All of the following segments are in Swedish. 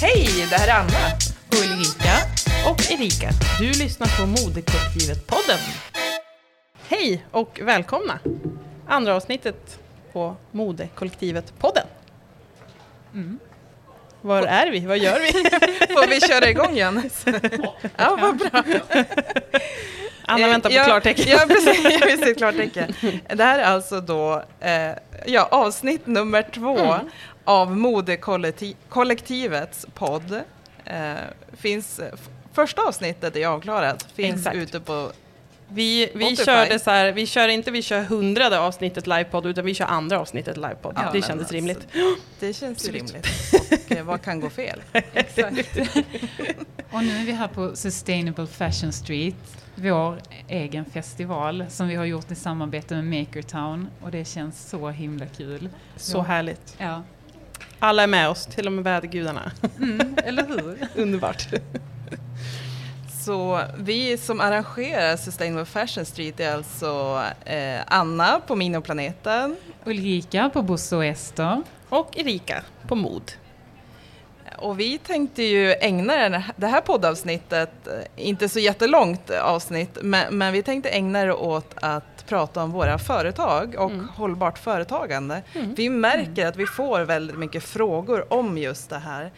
Hej, det här är Anna. och Ulrika. Och Erika. Du lyssnar på Modekollektivet-podden. Hej och välkomna. Andra avsnittet på Modekollektivet-podden. Mm. Var är vi? Vad gör vi? Får vi köra igång Johannes? Ja, vad bra. Anna Eh, väntar på ja, klartecken. Ja, precis. Jag vill se ett klartecken. Det här är alltså då eh, ja, avsnitt nummer två Mm. av Modekollektivets podd. Eh, finns, första avsnittet är avklarat, finns Exakt. ute på... Vi, vi Spotify. körde så här, vi kör inte vi kör hundrade avsnittet livepodd utan vi kör andra avsnittet livepodd. Ja, det kändes alltså, rimligt. Det känns ju rimligt. Och eh, vad kan gå fel? Exakt. och nu är vi här på Sustainable Fashion Street, vår egen festival som vi har gjort i samarbete med Makertown och det känns så himla kul. Så Ja. härligt. Ja, Alla är med oss, till och med vädergudarna. mm, eller hur? Underbart. Så vi som arrangerar Sustainable Fashion Street är alltså eh, Anna på Minoplaneten, Ulrika på Bosse och Ester. Och Erika på mod. Och vi tänkte ju ägna det här poddavsnittet, eh, inte så jättelångt avsnitt, men, men vi tänkte ägna det åt att prata om våra företag och Mm. hållbart företagande. Mm. Vi märker att vi får väldigt mycket frågor om just det här.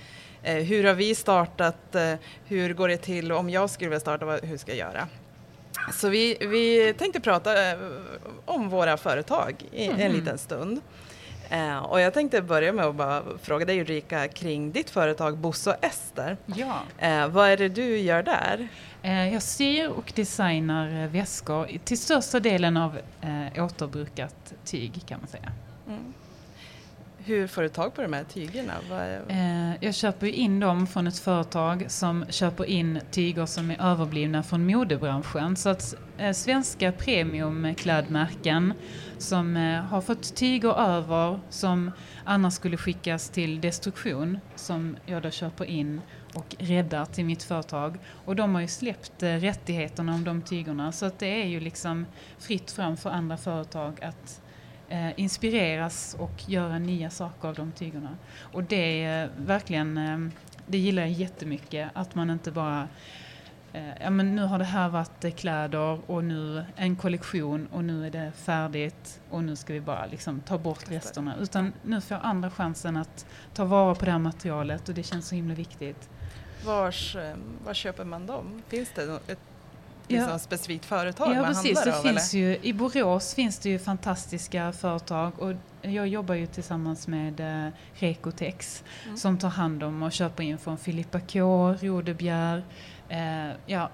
Eh, hur har vi startat? Eh, hur går det till? Om jag skulle vilja starta, vad, hur ska jag göra? Så vi, vi tänkte prata eh, om våra företag i en Mm. liten stund. Eh, och jag tänkte börja med att bara fråga dig Ulrika kring ditt företag Bosse och Ester. Ja. Eh, vad är det du gör där? Eh, Jag syr och designar väskor till största delen av återbrukat tyg kan man säga. Hur får du tag på de här tygerna? Vad är, Eh, Jag köper in dem från ett företag som köper in tyger som är överblivna från modebranschen. Så att eh, svenska premiumklädmärken som eh, har fått tyger över som annars skulle skickas till destruktion som jag då köper in och räddar till mitt företag. Och de har ju släppt eh, rättigheterna om de tygerna så att det är ju liksom fritt fram för andra företag att eh, inspireras och göra nya saker av de tygerna. Och det är verkligen, eh, det gillar jag jättemycket, att man inte bara eh, Ja, men nu har det här varit eh, kläder och nu en kollektion och nu är det färdigt och nu ska vi bara liksom ta bort resterna. Utan nu får andra chansen att ta vara på det här materialet och det känns så himla viktigt. vars, eh, var köper man dem? Finns det något, ett Ja. liksom specifikt företag Ja man precis, handlar det av? finns ju, i Borås finns det ju fantastiska företag och jag jobbar ju tillsammans med eh, Rekotex Mm. som tar hand om och köper in från Filippa K, Rodebjer, eh, ja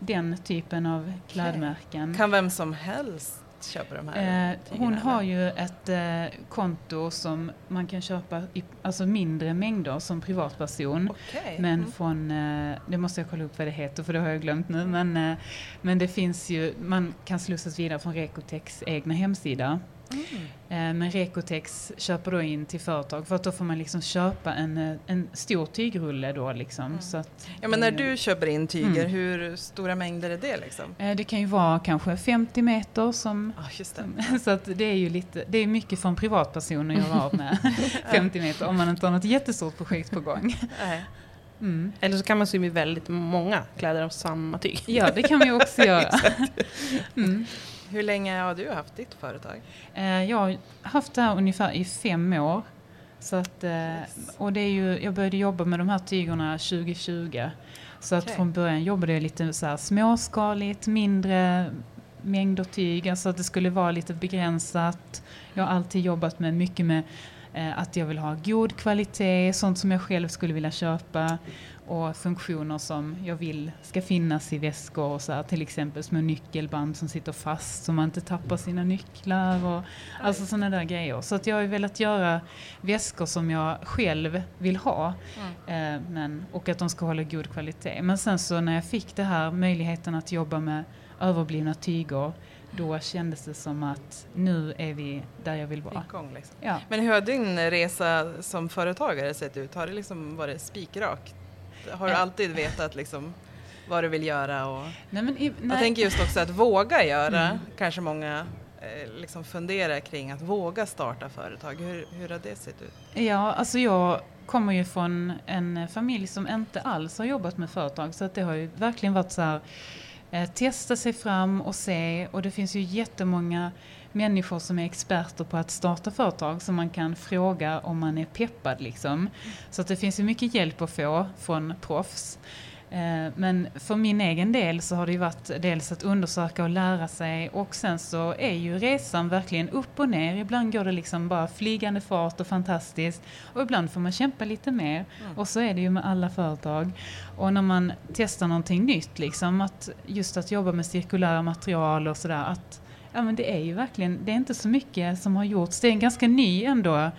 den typen av klädmärken. eller? Kan vem som helst köpa de här Eh, hon har ju ett eh, konto som man kan köpa i alltså mindre mängder som privatperson. Okej. Men Mm. från, eh, det måste jag kolla upp vad det heter för det har jag glömt nu. Men, eh, men det finns ju, man kan slussas vidare från Rekotex egna hemsida. Mm. Men Rekotex köper då in till företag för att då får man liksom köpa en, eh, en stor tygrulle då liksom. Mm. Så att Ja, men när du köper in tyger, Mm. hur stora mängder är det liksom? Eh, det kan ju vara kanske 50 meter som det. så att det är ju lite, det är mycket för en privatperson att göra av med 50 meter om man inte har något jättestort projekt på gång. Nej. Mm. Eller så kan man sy med väldigt många kläder av samma tyg. Ja, det kan man ju också göra. Mm. Hur länge har du haft ditt företag? Eh, Jag har haft det här ungefär i fem år. Så att, eh, och det är ju, jag började jobba med de här tygerna 2020. Så att Okej. från början jobbade jag lite så småskaligt, mindre mängder tyg, alltså att det skulle vara lite begränsat. Jag har alltid jobbat med mycket med eh, att jag vill ha god kvalitet, sånt som jag själv skulle vilja köpa och funktioner som jag vill ska finnas i väskor och så här, till exempel små nyckelband som sitter fast så man inte tappar sina nycklar och alltså sådana där grejer. Så att jag har velat göra väskor som jag själv vill ha Mm. eh, men, och att de ska hålla god kvalitet. Men sen så när jag fick det här möjligheten att jobba med överblivna tyger då kändes det som att nu är vi där jag vill vara. Igång liksom. Ja. Men hur har din resa som företagare sett ut? Har det liksom varit spikrakt? Har du Eh. alltid vetat liksom vad du vill göra? Och... Nej, men i, Jag nej. tänker just också att våga göra, Mm. kanske många eh, liksom funderar kring att våga starta företag. Hur, hur har det sett ut? Ja, alltså jag kommer ju från en familj som inte alls har jobbat med företag så att det har ju verkligen varit så här eh, testa sig fram och se och det finns ju jättemånga människor som är experter på att starta företag som man kan fråga om man är peppad liksom. Så att det finns ju mycket hjälp att få från proffs. Eh, men för min egen del så har det ju varit dels att undersöka och lära sig och sen så är ju resan verkligen upp och ner. Ibland går det liksom bara flygande fart och fantastiskt och ibland får man kämpa lite mer. Mm. Och så är det ju med alla företag. Och när man testar någonting nytt, liksom att just att jobba med cirkulära material och sådär, att ja, men det är ju verkligen, det är inte så mycket som har gjorts. Det är en ganska ny ändå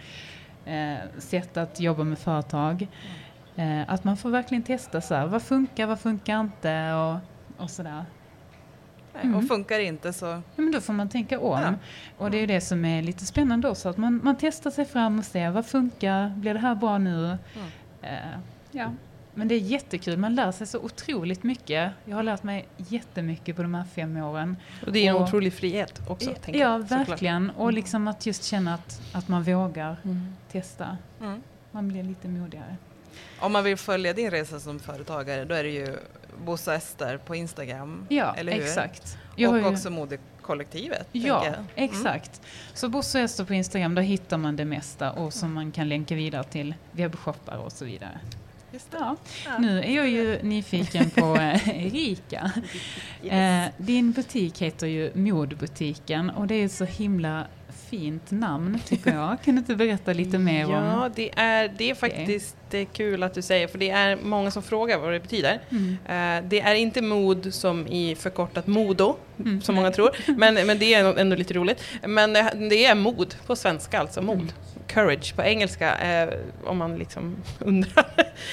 eh, sätt att jobba med företag. Mm. Eh, att man får verkligen testa så här, vad funkar, vad funkar inte och, och sådär. Mm. Och funkar inte så... Ja, men då får man tänka om. Ja. Och det är det som är lite spännande också, att man, man testar sig fram och ser vad funkar, blir det här bra nu? Mm. Eh, ja. Men det är jättekul, man lär sig så otroligt mycket. Jag har lärt mig jättemycket på de här fem åren. Och det är en och, otrolig frihet också. Ja, ja verkligen. Och mm. liksom att just känna att, att man vågar mm. testa. Mm. Man blir lite modigare. Om man vill följa din resa som företagare då är det ju Bosse Ester på Instagram. Ja, eller hur? exakt. Jag och ju... också modekollektivet. Ja, mm. exakt. Så Bosse Ester på Instagram, där hittar man det mesta och som man kan länka vidare till webbshoppar och så vidare. Ja. ja. Nu är jag ju nyfiken på eh, Erika. Yes. Eh, din butik heter ju Modbutiken och det är så himla fint namn tycker jag. Kan du inte berätta lite mer om Ja, det är, det är faktiskt det är kul att du säger, för det är många som frågar vad det betyder. Mm. Uh, det är inte mod som i förkortat modo, mm. som många tror, men, men det är ändå lite roligt. Men det är mod på svenska, alltså mod. Mm. Courage på engelska, eh, om man liksom undrar.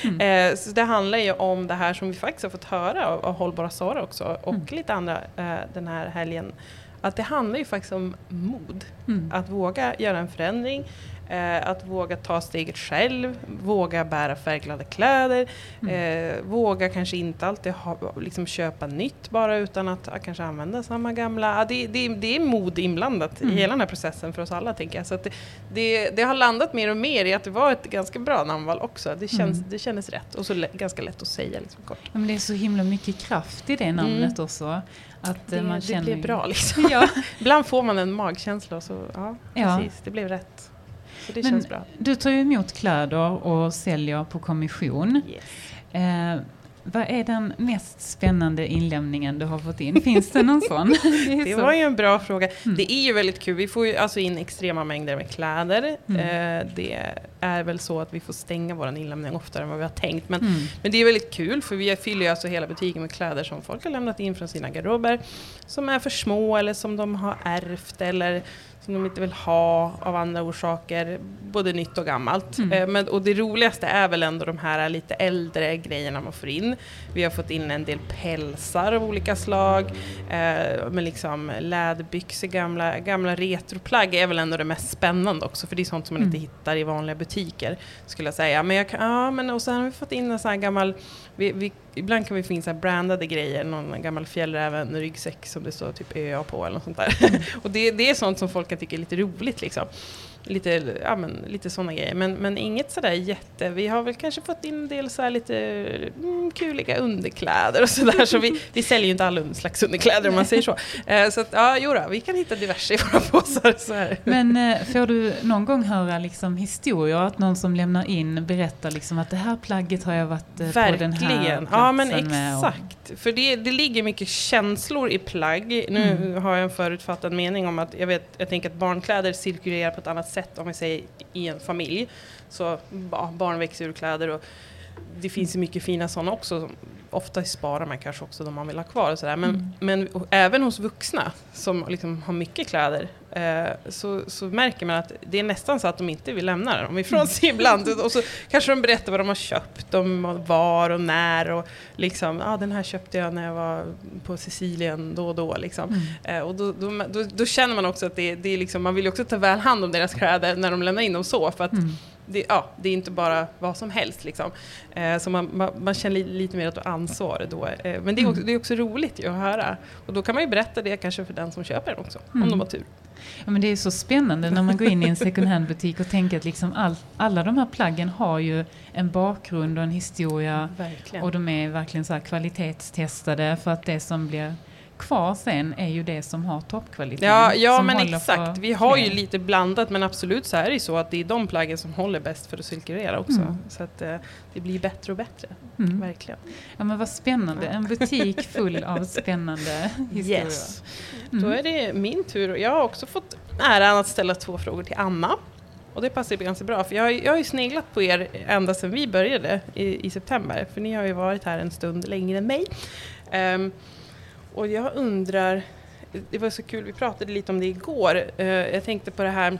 Mm. eh, så det handlar ju om det här som vi faktiskt har fått höra av, av Hållbara Sara också, och mm. lite andra eh, den här helgen att det handlar ju faktiskt om mod. Mm. Att våga göra en förändring, Eh, att våga ta steget själv, våga bära färgglada kläder, mm. eh, våga kanske inte alltid ha, liksom köpa nytt bara utan att uh, kanske använda samma gamla. Uh, det, det, det, är mod inblandat mm. i hela den här processen för oss alla tänker jag. Så det, det, har landat mer och mer i att det var ett ganska bra namnval också. Det, känns, mm. det kändes rätt och så ganska lätt att säga. Liksom, kort. Men det är så himla mycket kraft i det namnet mm. också. Att det, man känner... det blev bra liksom. Ja. Ibland får man en magkänsla och så, ja, ja. precis, det blev rätt. Så det Men känns bra. Du tar ju emot kläder och säljer på kommission. Yes. Eh, vad är den mest spännande inlämningen du har fått in? Finns det någon sån? Det, det var ju en bra fråga. Mm. Det är ju väldigt kul. Vi får ju alltså in extrema mängder med kläder. Mm. Eh, det är väl så att vi får stänga vår inlämning oftare än vad vi har tänkt. Men, mm. men det är väldigt kul för vi fyller ju alltså hela butiken med kläder som folk har lämnat in från sina garderober. Som är för små eller som de har ärvt eller som de inte vill ha av andra orsaker, både nytt och gammalt. Mm. Eh, men, och det roligaste är väl ändå de här lite äldre grejerna man får in. Vi har fått in en del pälsar av olika slag, eh, med liksom läderbyxor, gamla, gamla retroplagg är väl ändå det mest spännande också, för det är sånt som man mm. inte hittar i vanliga butiker, skulle jag säga. Men jag kan, ja, men och sen har vi fått in en sån här gammal vi, vi, ibland kan vi få in så brandade grejer, någon gammal fjällräven ryggsäck som det står typ ÖA på eller något sånt där. Mm. och det, det är sånt som folk kan tycka är lite roligt liksom lite, ja, men, lite sådana grejer. Men, men inget sådär jätte... Vi har väl kanske fått in en del så lite mm, kuliga underkläder och sådär. Så vi, vi säljer ju inte alla slags underkläder om man säger så. Eh, så att, ja, jodå, vi kan hitta diverse i våra påsar. Så här. Men eh, får du någon gång höra liksom, historier? Att någon som lämnar in berättar liksom, att det här plagget har jag varit eh, på den här platsen Ja, men exakt. För det, det ligger mycket känslor i plagg. Nu mm. har jag en förutfattad mening om att jag, vet, jag tänker att barnkläder cirkulerar på ett annat sätt om vi säger i en familj. Så ja, barn växer ur kläder och det finns ju mycket fina sådana också. Ofta sparar man kanske också de man vill ha kvar. Och sådär. Men, mm. men även hos vuxna som liksom har mycket kläder eh, så, så märker man att det är nästan så att de inte vill lämna dem ifrån sig ibland. Och så kanske de berättar vad de har köpt, om var och när. Och liksom, ah, den här köpte jag när jag var på Sicilien då och då. Liksom. Mm. Eh, och då, då, då, då, känner man också att det, det är liksom, man vill också ta väl hand om deras kläder när de lämnar in dem så. För att mm det, ja, det är inte bara vad som helst. Liksom. Eh, så man, man, man, känner lite mer ett ansvar då. Eh, men det är, också, mm. det är också roligt att höra. Och då kan man ju berätta det kanske för den som köper den också, mm. om de har tur. Ja, men det är så spännande när man går in i en second hand-butik och tänker att liksom all, alla de här plaggen har ju en bakgrund och en historia. Verkligen. Och de är verkligen så kvalitetstestade för att det som blir kvar sen är ju det som har toppkvalitet. Ja, ja men exakt. Vi har ju lite blandat men absolut så är det ju så att det är de plaggen som håller bäst för att cirkulera också. Mm. Så att eh, det blir bättre och bättre. Mm. Verkligen. Ja men vad spännande, en butik full av spännande historier. Yes. Mm. Då är det min tur. Jag har också fått äran att ställa två frågor till Anna. Och det passar ju ganska bra, för jag har, jag har ju sneglat på er ända sedan vi började i, i september. För ni har ju varit här en stund längre än mig. Ehm, och jag undrar, det var så kul, vi pratade lite om det igår. Eh, jag tänkte på det här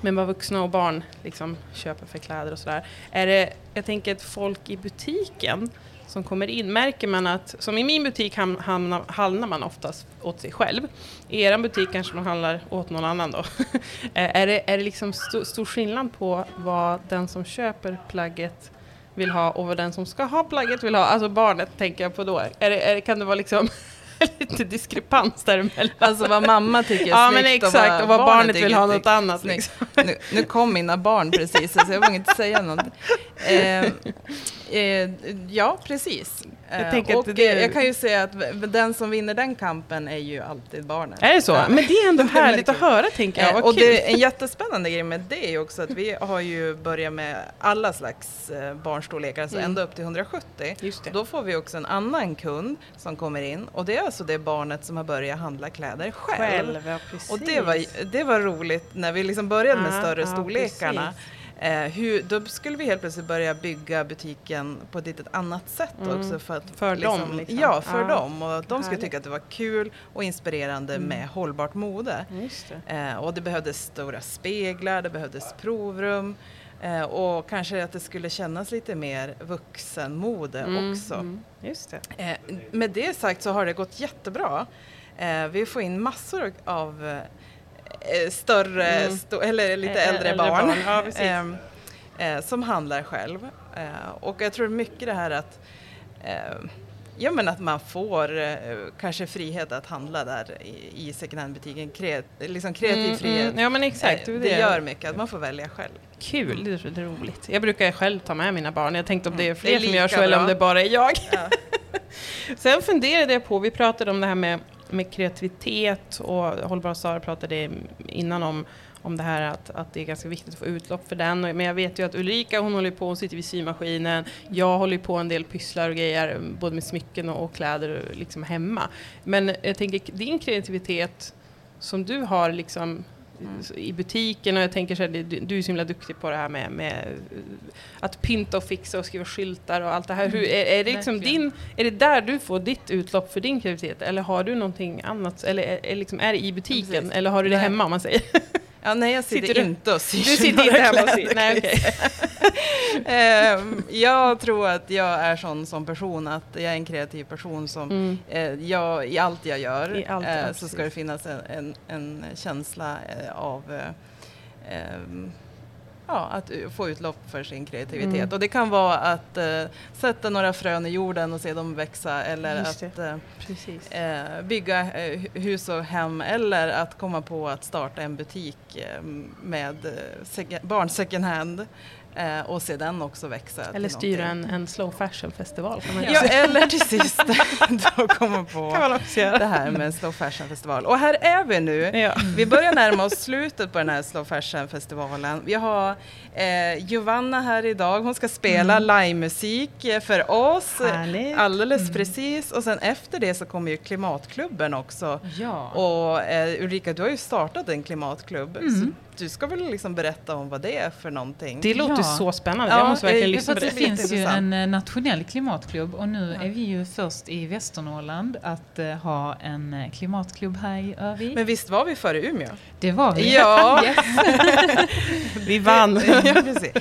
med vad vuxna och barn liksom köper för kläder och sådär. Är det, jag tänker att folk i butiken som kommer in, märker man att, som i min butik ham- hamnar, handlar man oftast åt sig själv. I er butik kanske man handlar åt någon annan då. Eh, är, det, är det liksom st stor skillnad på vad den som köper plagget vill ha och vad den som ska ha plagget vill ha? Alltså barnet tänker jag på då. Är det, är det, kan det vara liksom lite diskrepans däremellan? Alltså vad mamma tycker är Ja men snyggt exakt, och vad barnet vill tycker ha något annat. Liksom. Nu, nu kom mina barn precis, så jag vågar inte säga något. Eh, eh, ja, precis. Jag Eh, att och det- jag kan ju säga att den som vinner den kampen är ju alltid barnen. Är det så? Ja. Men det är ändå är härligt att höra tänker jag. Eh, Vad och kul. det, en jättespännande grej med det är ju också att vi har ju börjat med alla slags eh, barnstorlekar, alltså Mm. ända upp till 170. Just det. Då får vi också en annan kund som kommer in och det är alltså det barnet som har börjat handla kläder själv. Själv, ja. Och det var, det var roligt när vi liksom började med Ja, större ja, storlekarna. precis. Eh, hur, då skulle vi helt plötsligt börja bygga butiken på ett litet annat sätt Mm. också. För, att För dem, liksom. Ja, för Ja. dem. Och att de skulle tycka att det var kul och inspirerande Mm. med hållbart mode. Det. Eh, och det behövdes stora speglar, det behövdes provrum. Eh, och kanske att det skulle kännas lite mer vuxenmode Mm, också. mm, Just det. Eh, med det sagt så har det gått jättebra. Eh, vi får in massor av större, Mm. sto- eller lite äldre, äldre barn, barn, ja, ehm, eh, som handlar själv. Eh, och jag tror mycket det här att eh, Ja men att man får eh, kanske frihet att handla där i, i second hand-butiken, Kreat, liksom kreativ Mm, frihet. mm. Ja men exakt. Eh, är det gör mycket, att man får välja själv. Kul, det är det är roligt. Jag brukar själv ta med mina barn. Jag tänkte om det är Mm. fler Det är som gör så lika eller om bra. det bara är jag. Ja. Sen funderade jag på, vi pratade om det här med, med kreativitet och Hållbara Sara pratade innan om, om det här att, att det är ganska viktigt att få utlopp för den. Men jag vet ju att Ulrika hon håller på, hon sitter vid symaskinen. Jag håller ju på en del pysslar och grejer, både med smycken och, och kläder liksom hemma. Men jag tänker, din kreativitet som du har liksom i butiken och jag tänker så här, du, du är så himla duktig på det här med, med att pynta och fixa och skriva skyltar och allt det här. Hur, är, är, det liksom din, är det där du får ditt utlopp för din kreativitet eller har du någonting annat? Eller är, liksom, är det i butiken Precis. eller har du det hemma om man säger? Ja, nej, jag sitter, Sitter inte och syr Du sitter inte hemma och syr? Nej, jag okej. Ehm, jag tror att jag är sån som person, att jag är en kreativ person som Mm. eh, jag, i allt jag gör allt, eh, så ska det finnas en, en, en känsla eh, av ehm, ja, att få utlopp för sin kreativitet. Mm. Och det kan vara att eh, sätta några frön i jorden och se dem växa eller att eh, eh, bygga eh, hu- hus och hem eller att komma på att starta en butik eh, med barn second hand eh, och se den också växa. Eller styra en, en slow fashion festival kan man Ja, eller till sist då komma på kan man också göra. det här med slow fashion festival. Och här är vi nu. Ja. Vi börjar närma oss slutet på den här slow fashion festivalen. Vi har eh, Giovanna här idag. Hon ska spela livemusik eh, för oss. Härligt. Alldeles precis. Och sen efter det så kommer ju klimatklubben också. Ja. Och eh, Ulrika, du har ju startat en klimatklubb. Mm. Du ska väl liksom berätta om vad det är för någonting? Det låter Ja. så spännande. Ja, jag måste verkligen eh, lyssna på det. det finns ju en eh, nationell klimatklubb och nu Ja. är vi ju först i Västernorrland att eh, ha en klimatklubb här i Örnsköldsvik. Men visst var vi före Umeå? Det var vi. Ja. Vi vann. ja, precis.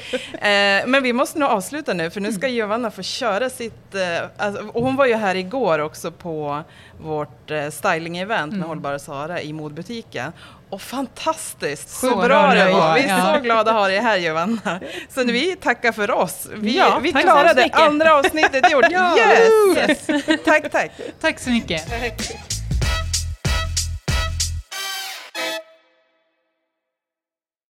Eh, men vi måste nog avsluta nu för nu ska Giovanna få köra sitt... Eh, alltså, och hon var ju här igår också på vårt eh, styling-event med Mm. Hållbara Sara i modbutiken. Och fantastiskt! Så, Så bra det var! Vi är ja. så glada att ha dig här Giovanna. Så vi tackar för oss. Vi, Ja, vi klarade andra avsnittet gjort. Ja. Yes! tack, tack! Tack så mycket. tack.